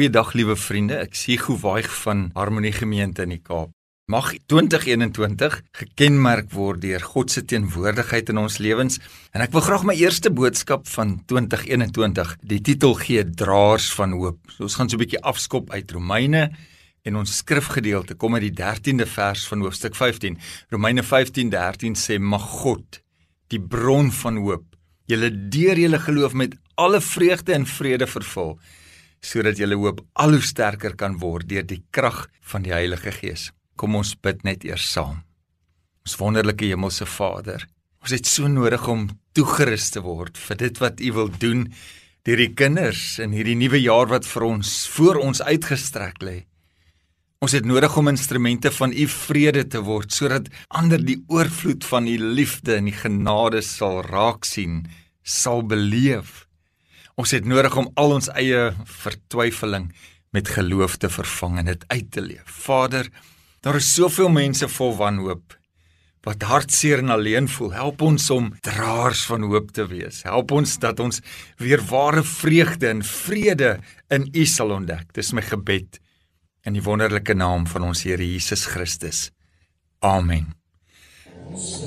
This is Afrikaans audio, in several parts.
Goeiedag liewe vriende. Ek sien hoe waai van Harmonie Gemeente in die Kaap. Mag 2021 gekenmerk word deur God se teenwoordigheid in ons lewens. En ek wil graag my eerste boodskap van 2021 die titel gee Draers van Hoop. So ons gaan so 'n bietjie afskop uit Romeine en ons skrifgedeelte kom uit die 13de vers van hoofstuk 15. Romeine 15:13 sê mag God, die bron van hoop, julle deur julle geloof met alle vreugde en vrede vervul sodat julle hoop al hoe sterker kan word deur die krag van die Heilige Gees. Kom ons bid net eers saam. Ons wonderlike hemelse Vader, ons het so nodig om toegerus te word vir dit wat U wil doen deur die kinders in hierdie nuwe jaar wat vir ons voor ons uitgestrek lê. Ons het nodig om instrumente van U vrede te word sodat ander die oorvloed van U liefde en die genade sal raak sien, sal beleef. Ons het nodig om al ons eie vertwyfeling met geloof te vervang en dit uit te leef. Vader, daar is soveel mense vol wanhoop wat hartseer en alleen voel. Help ons om draers van hoop te wees. Help ons dat ons weer ware vreugde en vrede in U sal ontdek. Dis my gebed in die wonderlike naam van ons Here Jesus Christus. Amen. Ons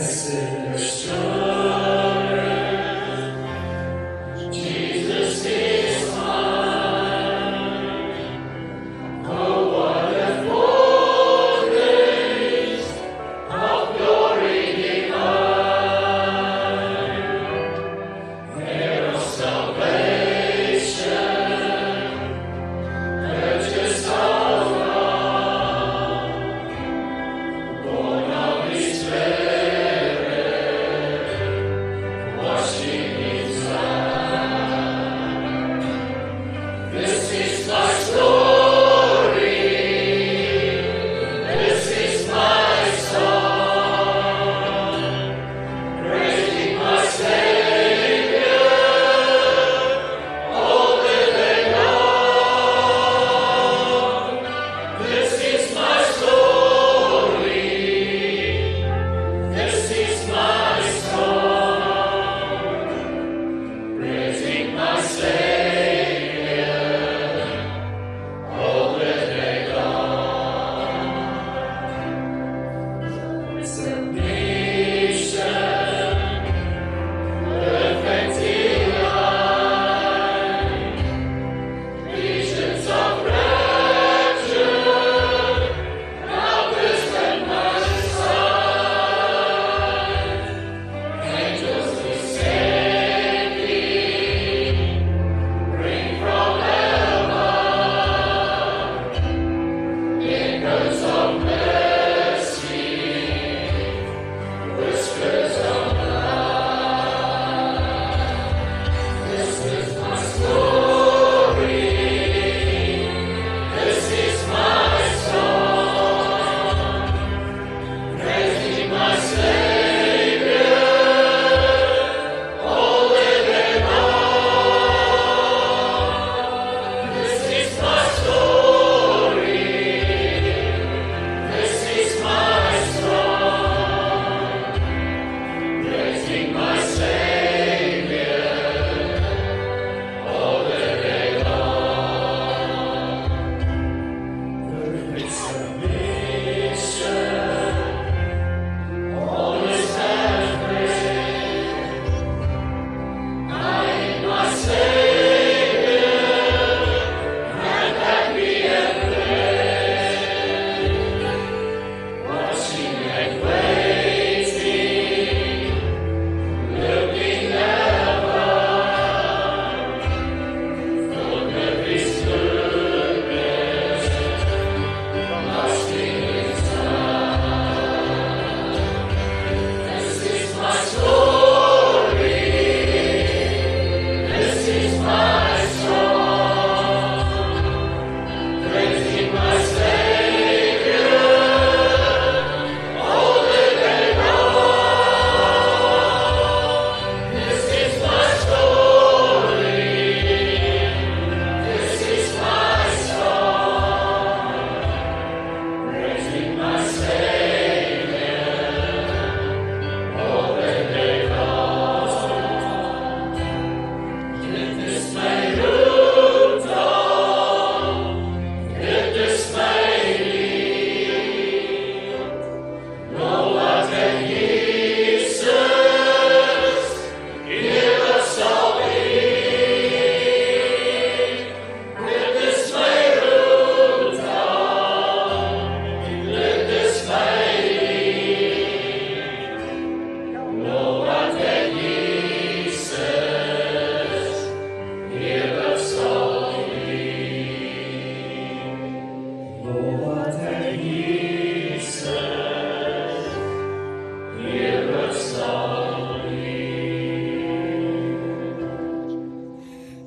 sinners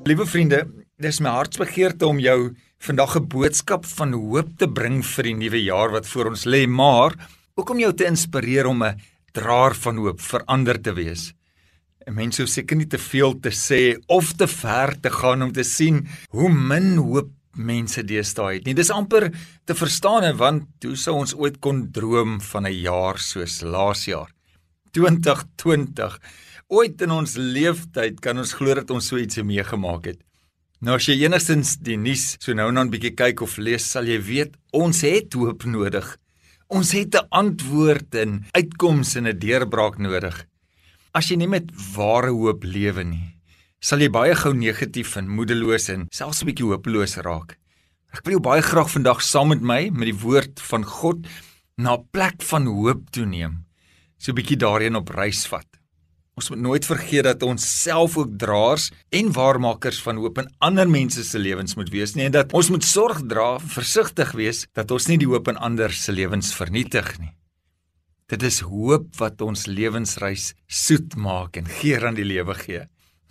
Liewe vriende, dis my hartsbegeerte om jou vandag 'n boodskap van hoop te bring vir die nuwe jaar wat voor ons lê, maar ook om jou te inspireer om 'n draer van hoop vir ander te wees. 'n Mens hoef seker nie te veel te sê of te ver te gaan om te sien hoe min hoop mense deesdae het nie. Dis amper te verstaan want hoe sou ons ooit kon droom van 'n jaar soos laas jaar? 2020 Ooit in ons lewenstyd kan ons glo dat ons so ietsie meegemaak het. Nou as jy enigstens die nuus so nou en dan bietjie kyk of lees, sal jy weet ons het hoop nodig. Ons het 'n antwoord en uitkoms en 'n deurbraak nodig. As jy nie met ware hoop lewe nie, sal jy baie gou negatief en moedeloos en selfs 'n bietjie hopeloos raak. Ek wil jou baie graag vandag saam met my met die woord van God na 'n plek van hoop toe neem. So 'n bietjie daarin op reis vat. Ons moet nooit vergeet dat ons self ook draers en waarmakers van hoop in ander mense se lewens moet wees nie en dat ons moet sorg dra, versigtig wees dat ons nie die hoop in ander se lewens vernietig nie. Dit is hoop wat ons lewensreis soet maak en geur aan die lewe gee.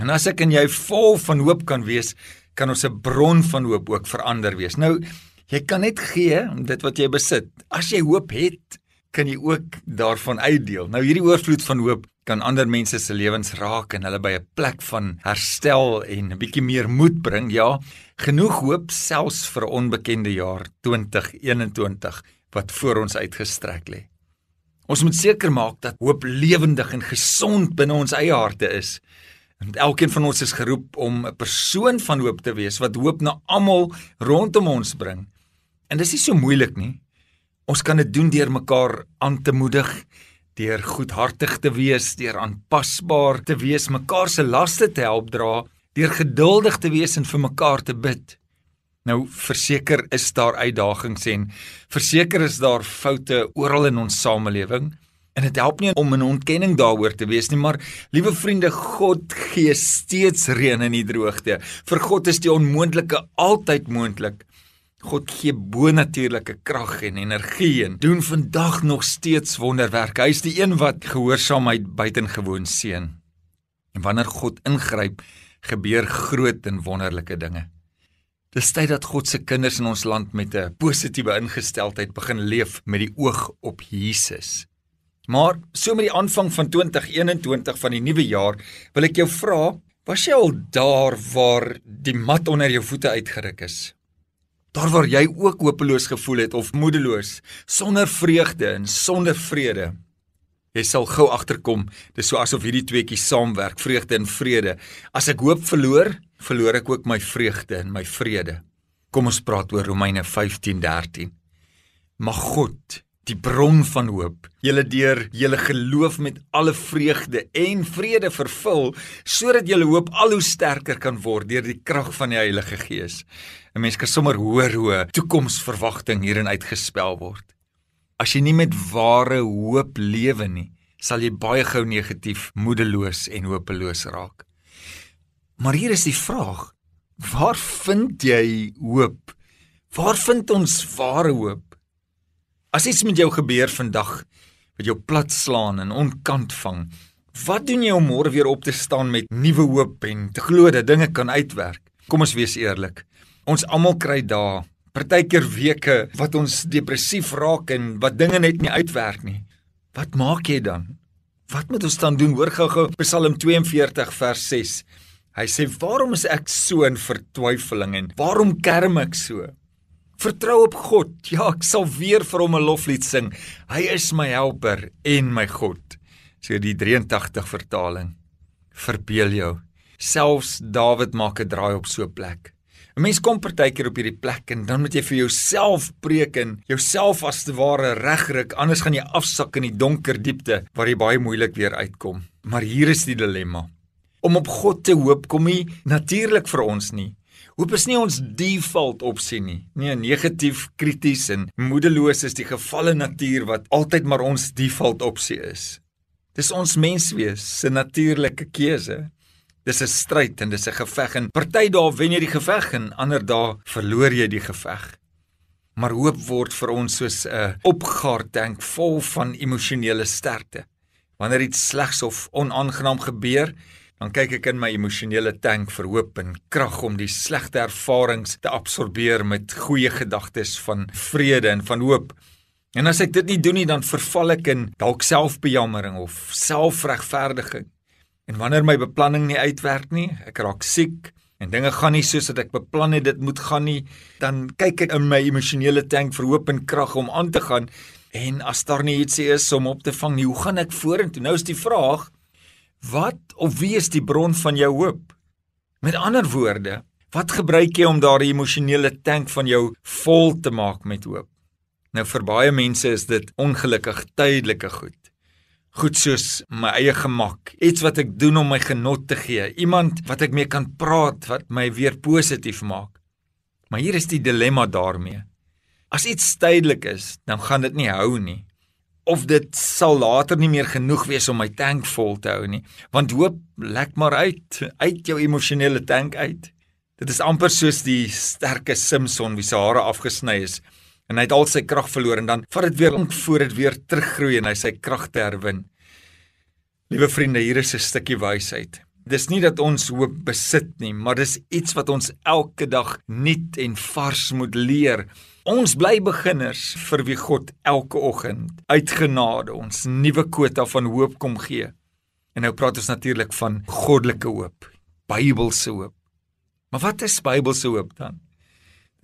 En as ek en jy vol van hoop kan wees, kan ons 'n bron van hoop ook vir ander wees. Nou, jy kan net gee dit wat jy besit. As jy hoop het, kan jy ook daarvan uitdeel. Nou hierdie oorvloed van hoop kan ander mense se lewens raak en hulle by 'n plek van herstel en 'n bietjie meer moed bring. Ja, genoeg hoop selfs vir 'n onbekende jaar 2021 wat voor ons uitgestrek lê. Ons moet seker maak dat hoop lewendig en gesond binne ons eie harte is. En elkeen van ons is geroep om 'n persoon van hoop te wees wat hoop na almal rondom ons bring. En dis nie so moeilik nie. Ons kan dit doen deur mekaar aan te moedig deur goedhartig te wees, deur aanpasbaar te wees, mekaar se laste te help dra, deur geduldig te wees en vir mekaar te bid. Nou verseker is daar uitdagings en verseker is daar foute oral in ons samelewing en dit help nie om 'n ontkenning daaroor te wees nie, maar liewe vriende, God gee steeds reën in die droogte. Vir God is die onmoontlike altyd moontlik. God gee bonatuurlike krag en energie en doen vandag nog steeds wonderwerke. Hy is die een wat gehoorsaamheid buitengewoon seën. En wanneer God ingryp, gebeur groot en wonderlike dinge. Dis tyd dat God se kinders in ons land met 'n positiewe ingesteldheid begin leef met die oog op Jesus. Maar so met die aanvang van 2021 van die nuwe jaar, wil ek jou vra, was jy al daar waar die mat onder jou voete uitgeruk is? Daar waar jy ook hopeloos gevoel het of moedeloos, sonder vreugde en sonder vrede. Jy sal gou agterkom, dis so asof hierdie tweeetjies saamwerk, vreugde en vrede. As ek hoop verloor, verloor ek ook my vreugde en my vrede. Kom ons praat oor Romeine 15:13. Mag God die bron van hoop. Julle deur julle geloof met alle vreugde en vrede vervul sodat julle hoop al hoe sterker kan word deur die krag van die Heilige Gees. 'n Mens kan sommer hoor hoe toekomsverwagting hierin uitgespel word. As jy nie met ware hoop lewe nie, sal jy baie gou negatief, moedeloos en hopeloos raak. Maar hier is die vraag: Waar vind jy hoop? Waar vind ons ware hoop? As iets met jou gebeur vandag wat jou plat slaan en onkant vang, wat doen jy om môre weer op te staan met nuwe hoop en te glo dat dinge kan uitwerk? Kom ons wees eerlik. Ons almal kry dae, partykeer weke wat ons depressief raak en wat dinge net nie uitwerk nie. Wat maak jy dan? Wat moet ons dan doen? Hoor gou-gou Psalm 42 vers 6. Hy sê: "Waarom is ek so in vertwyfeling en waarom kerm ek so?" Vertrou op God. Ja, ek sal weer vir hom 'n loflied sing. Hy is my helper en my God. So die 83 vertaling. Verbeel jou. Selfs Dawid maak 'n draai op so 'n plek. 'n Mens kom partykeer op hierdie plek en dan moet jy vir jouself preek en jouself as te ware regryk, anders gaan jy afsak in die donker diepte waar jy baie moeilik weer uitkom. Maar hier is die dilemma. Om op God te hoop kom nie natuurlik vir ons nie. Hoop is nie ons default opsie nie. Nee, negatief, krities en moedeloos is die gevalle natuur wat altyd maar ons default opsie is. Dis ons menswees se natuurlike keuse. Dis 'n stryd en dis 'n geveg en party dae wen jy die geveg en ander dae verloor jy die geveg. Maar hoop word vir ons soos 'n opgaartank vol van emosionele sterkte. Wanneer iets slegs of onaangenaam gebeur, dan kyk ek in my emosionele tank vir hoop en krag om die slegte ervarings te absorbeer met goeie gedagtes van vrede en van hoop. En as ek dit nie doen nie, dan verval ek in dalk selfbejammering of selfregverdiging. En wanneer my beplanning nie uitwerk nie, ek raak siek en dinge gaan nie soos wat ek beplan het dit moet gaan nie, dan kyk ek in my emosionele tank vir hoop en krag om aan te gaan. En as daar nie iets is om op te vang nie, hoe gaan ek vorentoe? Nou is die vraag, wat of wie is die bron van jou hoop? Met ander woorde, wat gebruik jy om daardie emosionele tank van jou vol te maak met hoop? Nou vir baie mense is dit ongelukkig tydelike goed goed soos my eie gemak, iets wat ek doen om my genot te gee, iemand wat ek mee kan praat wat my weer positief maak. Maar hier is die dilemma daarmee. As iets tydelik is, dan gaan dit nie hou nie. Of dit sal later nie meer genoeg wees om my tank vol te hou nie, want hoop lek maar uit, uit jou emosionele tank uit. Dit is amper soos die sterke Simpson wie se hare afgesny is en hy het al sy krag verloor en dan vat dit weer om voor dit weer teruggroei en hy sy krag herwin. Liewe vriende, hier is 'n stukkie wysheid. Dis nie dat ons hoop besit nie, maar dis iets wat ons elke dag nuut en vars moet leer. Ons bly beginners vir wie God elke oggend uit genade ons nuwe kwota van hoop kom gee. En nou praat ons natuurlik van goddelike hoop, Bybelse hoop. Maar wat is Bybelse hoop dan?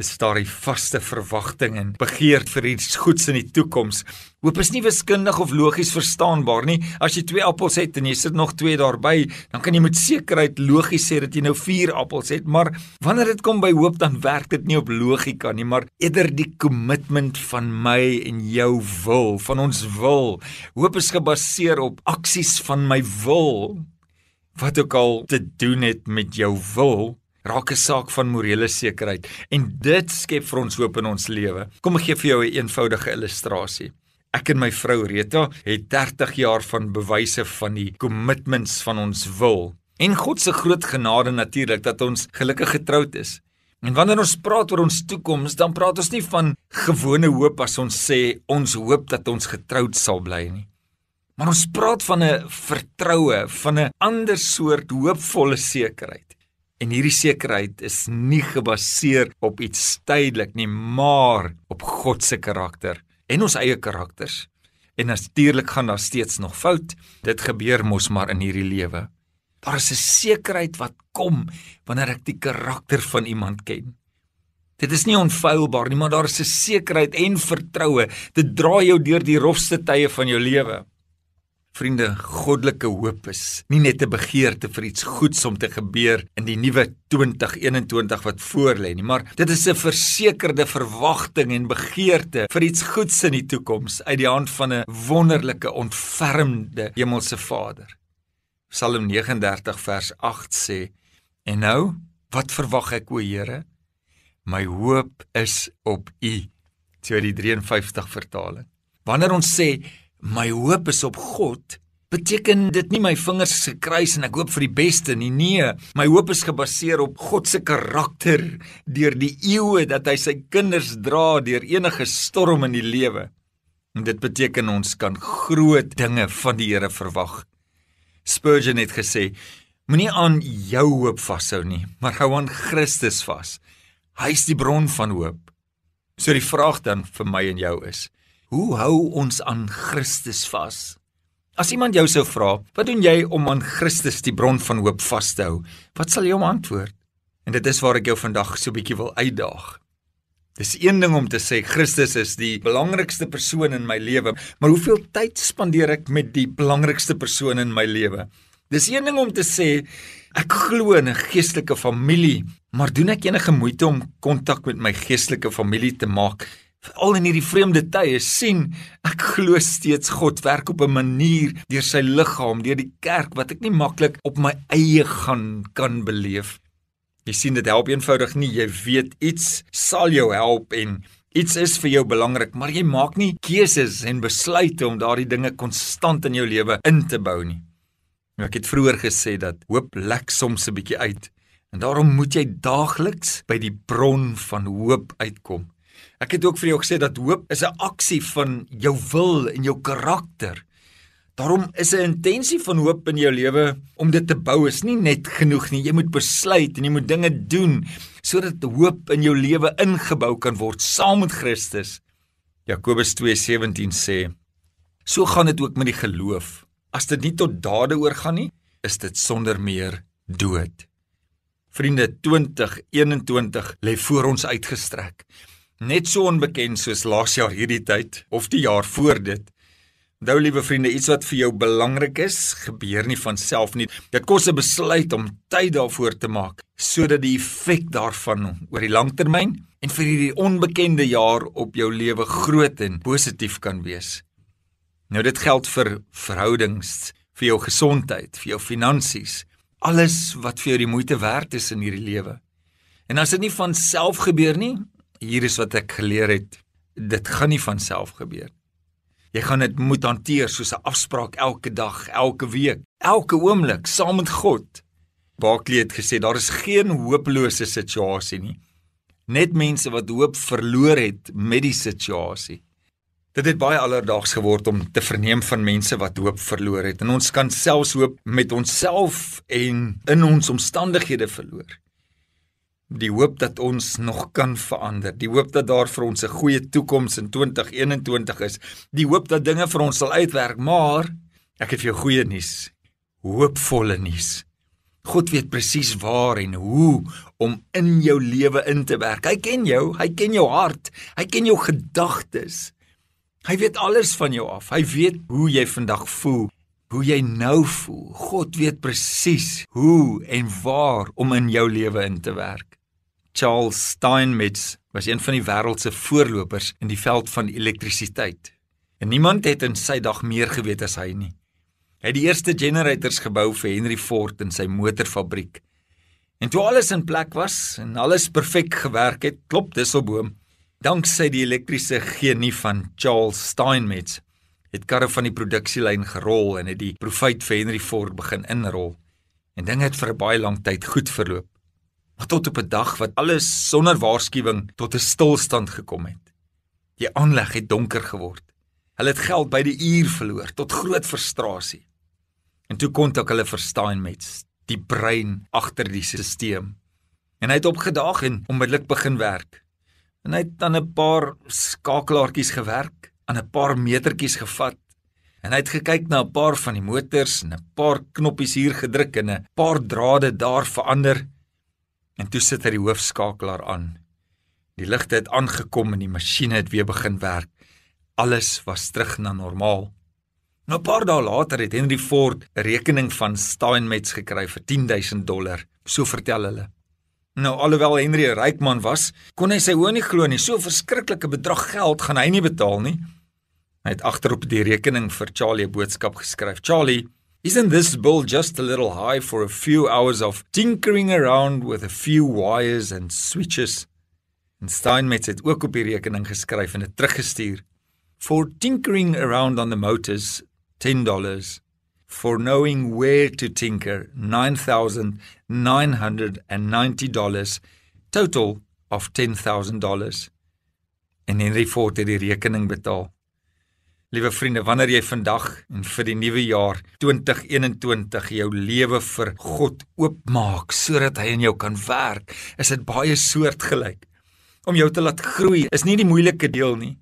Dis daardie vaste verwagting en begeerd vir iets goeds in die toekoms. Hoop is nie wiskundig of logies verstaanbaar nie. As jy 2 appels het en jy sit nog 2 daarby, dan kan jy met sekerheid logies sê dat jy nou 4 appels het, maar wanneer dit kom by hoop dan werk dit nie op logika nie, maar eerder die kommitment van my en jou wil, van ons wil. Hoop is gebaseer op aksies van my wil. Wat ook al te doen het met jou wil, raak 'n saak van morele sekerheid en dit skep vir ons hoop in ons lewe. Kom ek gee vir jou 'n eenvoudige illustrasie. Ek en my vrou Rita het 30 jaar van bewyse van die commitments van ons wil en God se groot genade natuurlik dat ons gelukkig getroud is. En wanneer ons praat oor ons toekoms, dan praat ons nie van gewone hoop as ons sê ons hoop dat ons getroud sal bly nie. Maar ons praat van 'n vertroue, van 'n ander soort hoopvolle sekerheid. En hierdie sekerheid is nie gebaseer op iets tydelik nie, maar op God se karakter en ons eie karakters. En natuurlik gaan daar steeds nog fout. Dit gebeur mos maar in hierdie lewe. Daar is 'n sekerheid wat kom wanneer ek die karakter van iemand ken. Dit is nie onfeilbaar nie, maar daar is 'n sekerheid en vertroue. Dit dra jou deur die rofste tye van jou lewe. Vriende, goddelike hoop is nie net 'n begeerte vir iets goeds om te gebeur in die nuwe 2021 wat voorlê nie, maar dit is 'n versekerde verwagting en begeerte vir iets goeds in die toekoms uit die hand van 'n wonderlike ontfermde hemelse Vader. Psalm 39 vers 8 sê: "En nou, wat verwag ek o Here? My hoop is op U." So die 53 vertaling. Wanneer ons sê my hoop is op God, beteken dit nie my vingers is gekruis en ek hoop vir die beste nie. Nee, my hoop is gebaseer op God se karakter deur die eeue dat hy sy kinders dra deur enige storm in die lewe. En dit beteken ons kan groot dinge van die Here verwag. Spurgeon het gesê: Moenie aan jou hoop vashou nie, maar hou aan Christus vas. Hy is die bron van hoop. So die vraag dan vir my en jou is: Hoe hou ons aan Christus vas? As iemand jou sou vra, wat doen jy om aan Christus die bron van hoop vas te hou? Wat sal jy hom antwoord? En dit is waar ek jou vandag so 'n bietjie wil uitdaag. Dis een ding om te sê Christus is die belangrikste persoon in my lewe, maar hoeveel tyd spandeer ek met die belangrikste persoon in my lewe? Dis een ding om te sê ek glo in 'n geestelike familie, maar doen ek enige moeite om kontak met my geestelike familie te maak? Veral in hierdie vreemde tye sien ek glo steeds God werk op 'n manier deur sy liggaam, deur die kerk wat ek nie maklik op my eie gaan kan beleef. Jy sien dit help eenvoudig nie. Jy weet iets sal jou help en iets is vir jou belangrik, maar jy maak nie keuses en besluite om daardie dinge konstant in jou lewe in te bou nie. Nou, ek het vroeër gesê dat hoop lek soms 'n bietjie uit en daarom moet jy daagliks by die bron van hoop uitkom. Ek het ook vir jou gesê dat hoop is 'n aksie van jou wil en jou karakter. Daarom is 'n intensie van hoop in jou lewe om dit te bou is nie net genoeg nie. Jy moet besluit en jy moet dinge doen sodat hoop in jou lewe ingebou kan word saam met Christus. Jakobus 2:17 sê: So gaan dit ook met die geloof. As dit nie tot dade oorgaan nie, is dit sonder meer dood. Vriende 2021 lê voor ons uitgestrek. Net so onbekend soos laas jaar hierdie tyd of die jaar voor dit. Nou liewe vriende, iets wat vir jou belangrik is, gebeur nie van self nie. Dit kos 'n besluit om tyd daarvoor te maak sodat die effek daarvan oor die langtermyn en vir hierdie onbekende jaar op jou lewe groot en positief kan wees. Nou dit geld vir verhoudings, vir jou gesondheid, vir jou finansies, alles wat vir jou die moeite werd is in hierdie lewe. En as dit nie van self gebeur nie, hier is wat ek geleer het, dit gaan nie van self gebeur. Jy gaan dit moet hanteer soos 'n afspraak elke dag, elke week, elke oomblik saam met God. Baaklie het gesê daar is geen hopelose situasie nie. Net mense wat hoop verloor het met die situasie. Dit het baie alledaags geword om te verneem van mense wat hoop verloor het en ons kan selfs hoop met onsself en in ons omstandighede verloor. Die hoop dat ons nog kan verander, die hoop dat daar vir ons 'n goeie toekoms in 2021 is, die hoop dat dinge vir ons sal uitwerk, maar ek het vir jou goeie nuus, hoopvolle nuus. God weet presies waar en hoe om in jou lewe in te werk. Hy ken jou, hy ken jou hart, hy ken jou gedagtes. Hy weet alles van jou af. Hy weet hoe jy vandag voel, hoe jy nou voel. God weet presies hoe en waar om in jou lewe in te werk. Charles Steinmetz was een van die wêreld se voorlopers in die veld van elektrisiteit. En niemand het in sy dag meer geweet as hy nie. Hy het die eerste generators gebou vir Henry Ford in sy motorfabriek. En toe alles in plek was en alles perfek gewerk het, klop disselboom Danksy die elektriese genie van Charles Steinmetz het karre van die produksielyn gerol en het die profyt vir Henry Ford begin inrol. En dinge het vir 'n baie lang tyd goed verloop. Maar tot op 'n dag wat alles sonder waarskuwing tot 'n stilstand gekom het. Die aanleg het donker geword. Hulle het geld by die uur verloor tot groot frustrasie. En toe kon ek hulle verstaan met die brein agter die stelsel. En hy het opgedaag en onmiddellik begin werk. En hy het dan 'n paar skakelaartjies gewerk, aan 'n paar metertjies gevat. En hy het gekyk na 'n paar van die motors en 'n paar knoppies hier gedruk en 'n paar drade daar verander. En toe sit hy die hoofskakelaar aan. Die ligte het aangekom en die masjiene het weer begin werk. Alles was terug na normaal. Nou 'n paar dae later het Henry Ford 'n rekening van Steinmetz gekry vir 10000 dollar, so vertel hulle. Nou alhoewel Henry 'n ryk man was, kon hy sy oë nie glo nie. So verskriklike bedrag geld gaan hy nie betaal nie. Hy het agterop die rekening vir Charlie 'n boodskap geskryf. Charlie, isn't this bill just a little high for a few hours of tinkering around with a few wires and switches? En Steinmetz het ook op die rekening geskryf en dit teruggestuur. For tinkering around on the motors, $10 for knowing where to tinker $9990 total of $10000 en Henry Ford het die rekening betaal. Liewe vriende, wanneer jy vandag en vir die nuwe jaar 2021 jou lewe vir God oopmaak sodat hy in jou kan werk, is dit baie soortgelyk. Om jou te laat groei is nie die moeilike deel nie.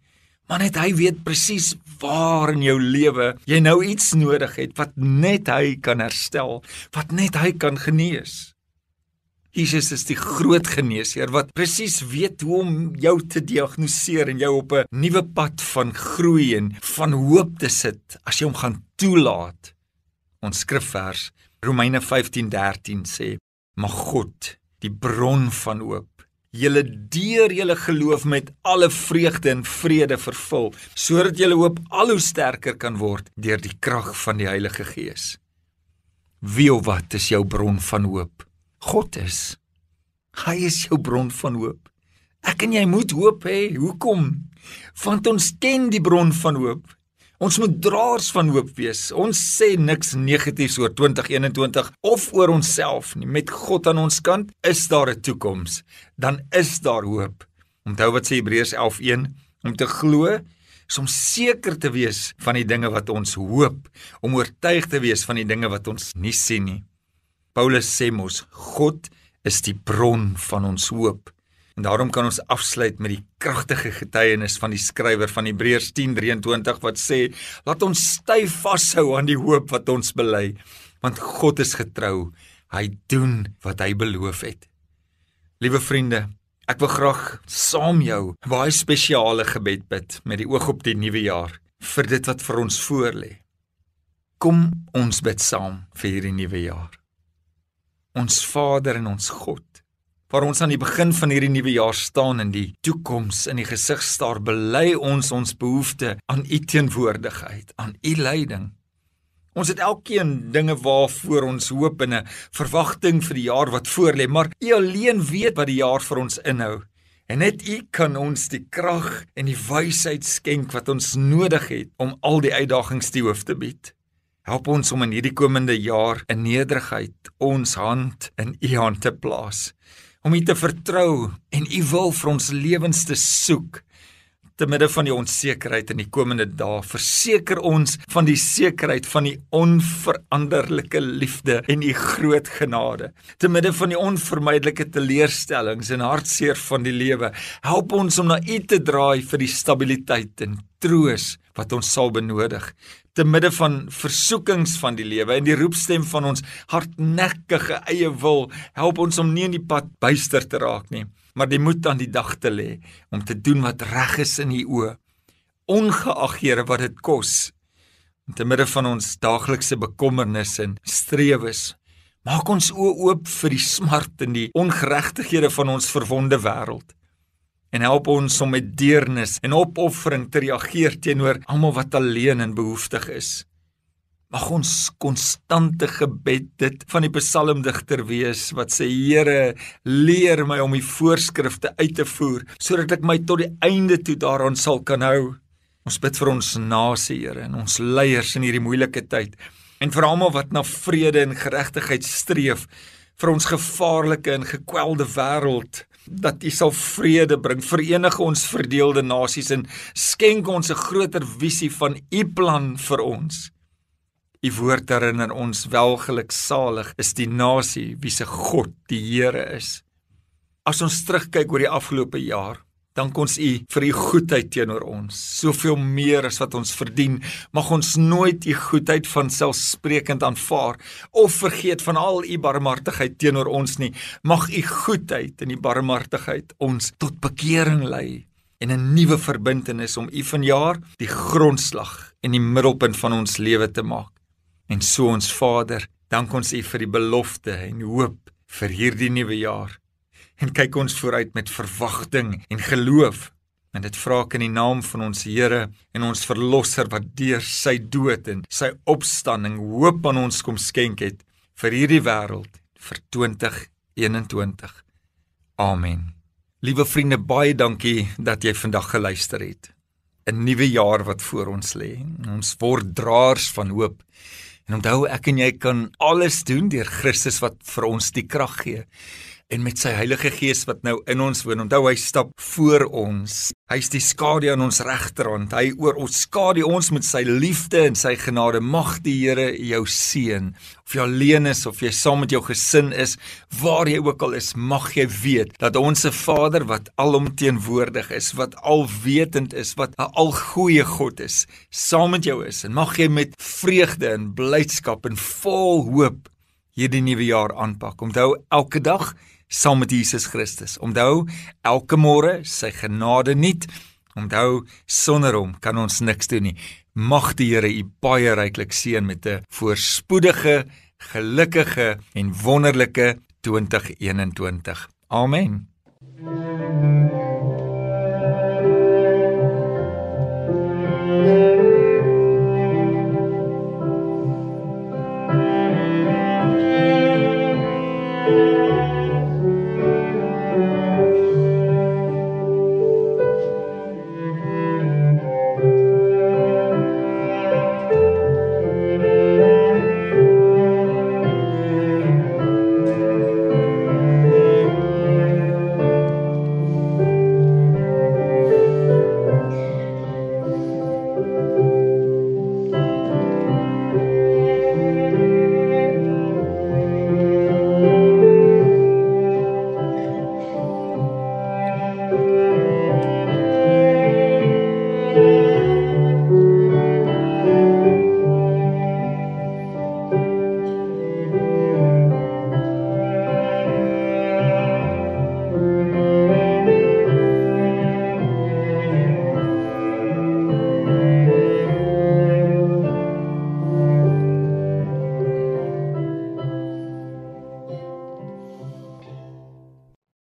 Maar net hy weet presies waar in jou lewe jy nou iets nodig het wat net hy kan herstel, wat net hy kan genees. Jesus is die groot geneesheer wat presies weet hoe om jou te diagnoseer en jou op 'n nuwe pad van groei en van hoop te sit as jy hom gaan toelaat. Ons skrifvers Romeine 15:13 sê: "Mag God, die bron van hoop, julle deur julle geloof met alle vreugde en vrede vervul, sodat julle hoop al hoe sterker kan word deur die krag van die Heilige Gees. Wie of wat is jou bron van hoop? God is. Hy is jou bron van hoop. Ek en jy moet hoop hê. Hoekom? Want ons ken die bron van hoop. Ons moet draers van hoop wees. Ons sê niks negatiefs oor 2021 of oor onsself nie. Met God aan ons kant is daar 'n toekoms. Dan is daar hoop. Onthou wat sê Hebreërs 11:1 om te glo is om seker te wees van die dinge wat ons hoop, om oortuig te wees van die dinge wat ons nie sien nie. Paulus sê mos God is die bron van ons hoop. En daarom kan ons afsluit met die kragtige getuienis van die skrywer van Hebreërs 10:23 wat sê: "Laat ons styf vashou aan die hoop wat ons bely, want God is getrou. Hy doen wat hy beloof het." Liewe vriende, ek wil graag saam jou baie spesiale gebed bid met die oog op die nuwe jaar vir dit wat vir ons voorlê. Kom ons bid saam vir hierdie nuwe jaar. Ons Vader en ons God waar ons aan die begin van hierdie nuwe jaar staan in die toekoms in die gesig staar bely ons ons behoefte aan u teenwoordigheid aan u leiding. Ons het elkeen dinge waarvoor ons hoop en 'n verwagting vir die jaar wat voorlê maar u alleen weet wat die jaar vir ons inhou. En net u kan ons die krag en die wysheid skenk wat ons nodig het om al die uitdagings te hoof te bied help ons om in hierdie komende jaar in nederigheid ons hand in u hand te plaas. Om U te vertrou en U wil vir ons lewens te soek te midde van die onsekerheid in die komende dae. Verseker ons van die sekerheid van die onveranderlike liefde en u groot genade. Te midde van die onvermydelike teleurstellings en hartseer van die lewe help ons om na u te draai vir die stabiliteit en troos wat ons sal benodig. Te midde van versoekings van die lewe en die roepstem van ons hardnekkige eie wil help ons om nie in die pad byster te raak nie maar die moed aan die dag te lê om te doen wat reg is in u oë ongeag Here wat dit kos te midde van ons daaglikse bekommernisse en strewes maak ons oë oop vir die smart en die ongeregtighede van ons verwonde wêreld en help ons om met deernis en opoffering te reageer teenoor almal wat alleen en behoeftig is. Mag ons konstante gebed dit van die psalmdigter wees wat sê Here leer my om die voorskrifte uit te voer sodat ek my tot die einde toe daaraan sal kan hou. Ons bid vir ons nasie Here en ons leiers in hierdie moeilike tyd en vir almal wat na vrede en geregtigheid streef vir ons gevaarlike en gekwelde wêreld dat U sal vrede bring, verenig ons verdeelde nasies en skenk ons 'n groter visie van U plan vir ons. U woord herinner ons welgeluksalig is die nasie wie se God die Here is. As ons terugkyk oor die afgelope jaar, dank ons U vir U goedheid teenoor ons. Soveel meer as wat ons verdien, mag ons nooit U goedheid van selfsprekend aanvaar of vergeet van al U barmhartigheid teenoor ons nie. Mag U goedheid en U barmhartigheid ons tot bekering lei en 'n nuwe verbintenis om U vanjaar die grondslag en die middelpunt van ons lewe te maak. En so ons Vader, dank ons U vir die belofte en hoop vir hierdie nuwe jaar en kyk ons vooruit met verwagting en geloof. En dit vra ek in die naam van ons Here en ons verlosser wat deur sy dood en sy opstanding hoop aan ons kom skenk het vir hierdie wêreld vir 2021. Amen. Liewe vriende, baie dankie dat jy vandag geluister het. 'n Nuwe jaar wat voor ons lê. Ons word draers van hoop. En onthou ek en jy kan alles doen deur Christus wat vir ons die krag gee en met sy Heilige Gees wat nou in ons woon. Onthou hy stap voor ons. Hy's die skadu aan ons regterhand. Hy oor ons skadu ons met sy liefde en sy genade. Mag die Here jou seën. Of jy alleen is of jy saam met jou gesin is, waar jy ook al is, mag jy weet dat ons se Vader wat alomteenwoordig is, wat alwetend is, wat 'n algoeie God is, saam met jou is. En mag jy met vreugde en blydskap en vol hoop hierdie nuwe jaar aanpak. Onthou elke dag saam met Jesus Christus. Onthou, elke môre sy genade nuut. Onthou, sonder hom kan ons niks doen nie. Mag die Here u baie ryklik seën met 'n voorspoedige, gelukkige en wonderlike 2021. Amen. Thank you.